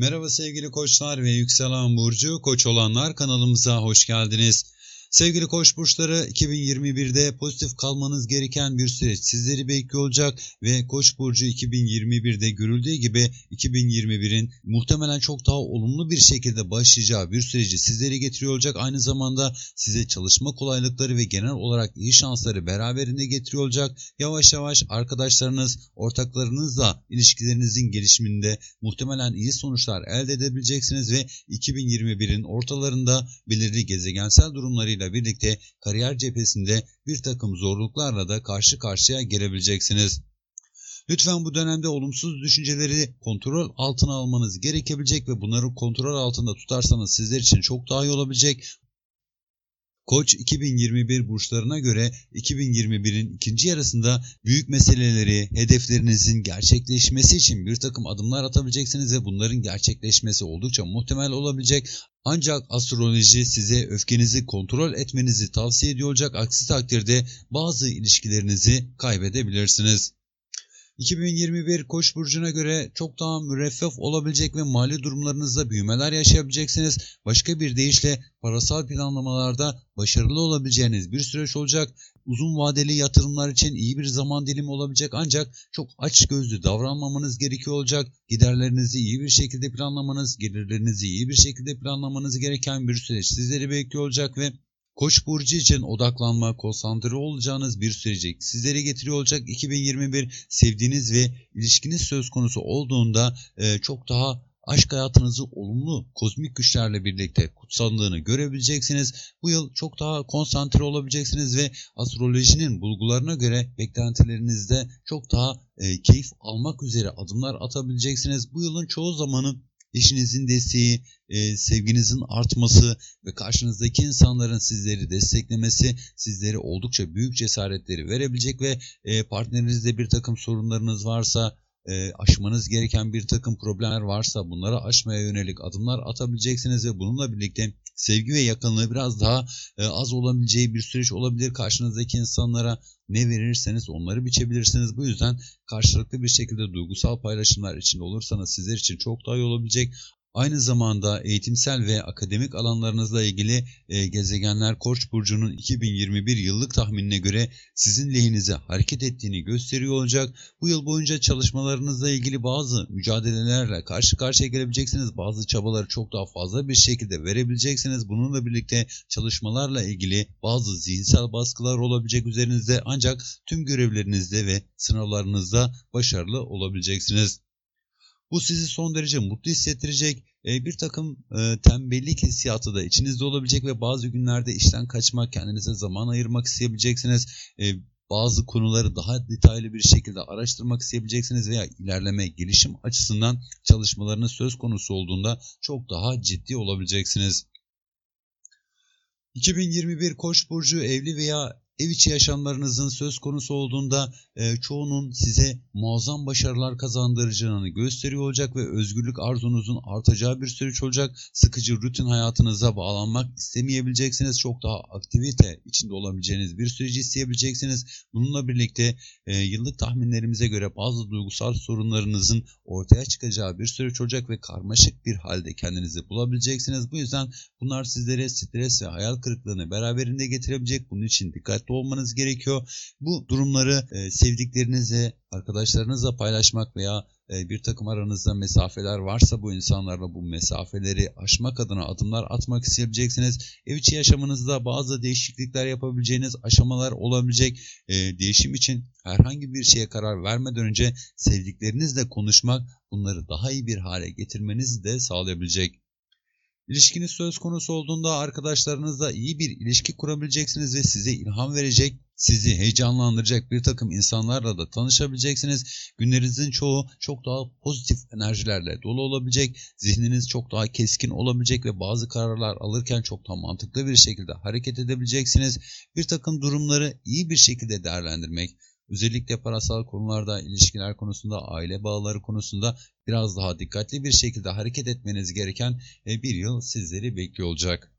Merhaba sevgili koçlar ve yükselen burcu koç olanlar kanalımıza hoş geldiniz. Sevgili koç burçları 2021'de pozitif kalmanız gereken bir süreç sizleri bekliyor olacak ve koç burcu 2021'de görüldüğü gibi 2021'in muhtemelen çok daha olumlu bir şekilde başlayacağı bir süreci sizleri getiriyor olacak. Aynı zamanda size çalışma kolaylıkları ve genel olarak iyi şansları beraberinde getiriyor olacak. Yavaş yavaş arkadaşlarınız, ortaklarınızla ilişkilerinizin gelişiminde muhtemelen iyi sonuçlar elde edebileceksiniz ve 2021'in ortalarında belirli gezegensel durumları ile birlikte kariyer cephesinde bir takım zorluklarla da karşı karşıya gelebileceksiniz. Lütfen bu dönemde olumsuz düşünceleri kontrol altına almanız gerekebilecek ve bunları kontrol altında tutarsanız sizler için çok daha iyi olabilecek. Koç 2021 burçlarına göre 2021'in ikinci yarısında büyük meseleleri, hedeflerinizin gerçekleşmesi için bir takım adımlar atabileceksiniz ve bunların gerçekleşmesi oldukça muhtemel olabilecek. Ancak astroloji size öfkenizi kontrol etmenizi tavsiye ediyor olacak. Aksi takdirde bazı ilişkilerinizi kaybedebilirsiniz. 2021 Koç burcuna göre çok daha müreffeh olabilecek ve mali durumlarınızda büyümeler yaşayabileceksiniz. Başka bir deyişle parasal planlamalarda başarılı olabileceğiniz bir süreç olacak. Uzun vadeli yatırımlar için iyi bir zaman dilimi olabilecek ancak çok aç gözlü davranmamanız gerekiyor olacak. Giderlerinizi iyi bir şekilde planlamanız, gelirlerinizi iyi bir şekilde planlamanız gereken bir süreç sizleri bekliyor olacak ve Koç burcu için odaklanma, konsantre olacağınız bir süreci sizlere getiriyor olacak. 2021 sevdiğiniz ve ilişkiniz söz konusu olduğunda e, çok daha aşk hayatınızı olumlu kozmik güçlerle birlikte kutsallığını görebileceksiniz. Bu yıl çok daha konsantre olabileceksiniz ve astrolojinin bulgularına göre beklentilerinizde çok daha e, keyif almak üzere adımlar atabileceksiniz. Bu yılın çoğu zamanı eşinizin desteği, e, sevginizin artması ve karşınızdaki insanların sizleri desteklemesi sizleri oldukça büyük cesaretleri verebilecek ve e, partnerinizde bir takım sorunlarınız varsa e, aşmanız gereken bir takım problemler varsa bunları aşmaya yönelik adımlar atabileceksiniz ve bununla birlikte sevgi ve yakınlığı biraz daha e, az olabileceği bir süreç olabilir. Karşınızdaki insanlara ne verirseniz onları biçebilirsiniz. Bu yüzden karşılıklı bir şekilde duygusal paylaşımlar içinde olursanız sizler için çok daha iyi olabilecek. Aynı zamanda eğitimsel ve akademik alanlarınızla ilgili e, gezegenler Koç burcunun 2021 yıllık tahminine göre sizin lehinize hareket ettiğini gösteriyor olacak. Bu yıl boyunca çalışmalarınızla ilgili bazı mücadelelerle karşı karşıya gelebileceksiniz. Bazı çabaları çok daha fazla bir şekilde verebileceksiniz. Bununla birlikte çalışmalarla ilgili bazı zihinsel baskılar olabilecek üzerinizde ancak tüm görevlerinizde ve sınavlarınızda başarılı olabileceksiniz. Bu sizi son derece mutlu hissettirecek. E, bir takım e, tembellik hissiyatı da içinizde olabilecek ve bazı günlerde işten kaçmak, kendinize zaman ayırmak isteyebileceksiniz. E, bazı konuları daha detaylı bir şekilde araştırmak isteyebileceksiniz veya ilerleme, gelişim açısından çalışmalarınız söz konusu olduğunda çok daha ciddi olabileceksiniz. 2021 Koç burcu evli veya ev içi yaşamlarınızın söz konusu olduğunda e, çoğunun size muazzam başarılar kazandıracağını gösteriyor olacak ve özgürlük arzunuzun artacağı bir süreç olacak. Sıkıcı rutin hayatınıza bağlanmak istemeyebileceksiniz. Çok daha aktivite içinde olabileceğiniz bir süreci isteyebileceksiniz. Bununla birlikte e, yıllık tahminlerimize göre bazı duygusal sorunlarınızın ortaya çıkacağı bir süreç olacak ve karmaşık bir halde kendinizi bulabileceksiniz. Bu yüzden bunlar sizlere stres ve hayal kırıklığını beraberinde getirebilecek. Bunun için dikkat dikkatli olmanız gerekiyor. Bu durumları e, sevdiklerinizle, arkadaşlarınızla paylaşmak veya e, bir takım aranızda mesafeler varsa bu insanlarla bu mesafeleri aşmak adına adımlar atmak isteyebileceksiniz. Ev içi yaşamınızda bazı değişiklikler yapabileceğiniz aşamalar olabilecek. E, değişim için herhangi bir şeye karar vermeden önce sevdiklerinizle konuşmak bunları daha iyi bir hale getirmenizi de sağlayabilecek. İlişkiniz söz konusu olduğunda arkadaşlarınızla iyi bir ilişki kurabileceksiniz ve size ilham verecek, sizi heyecanlandıracak bir takım insanlarla da tanışabileceksiniz. Günlerinizin çoğu çok daha pozitif enerjilerle dolu olabilecek, zihniniz çok daha keskin olabilecek ve bazı kararlar alırken çok daha mantıklı bir şekilde hareket edebileceksiniz. Bir takım durumları iyi bir şekilde değerlendirmek, Özellikle parasal konularda, ilişkiler konusunda, aile bağları konusunda biraz daha dikkatli bir şekilde hareket etmeniz gereken e, bir yıl sizleri bekliyor olacak.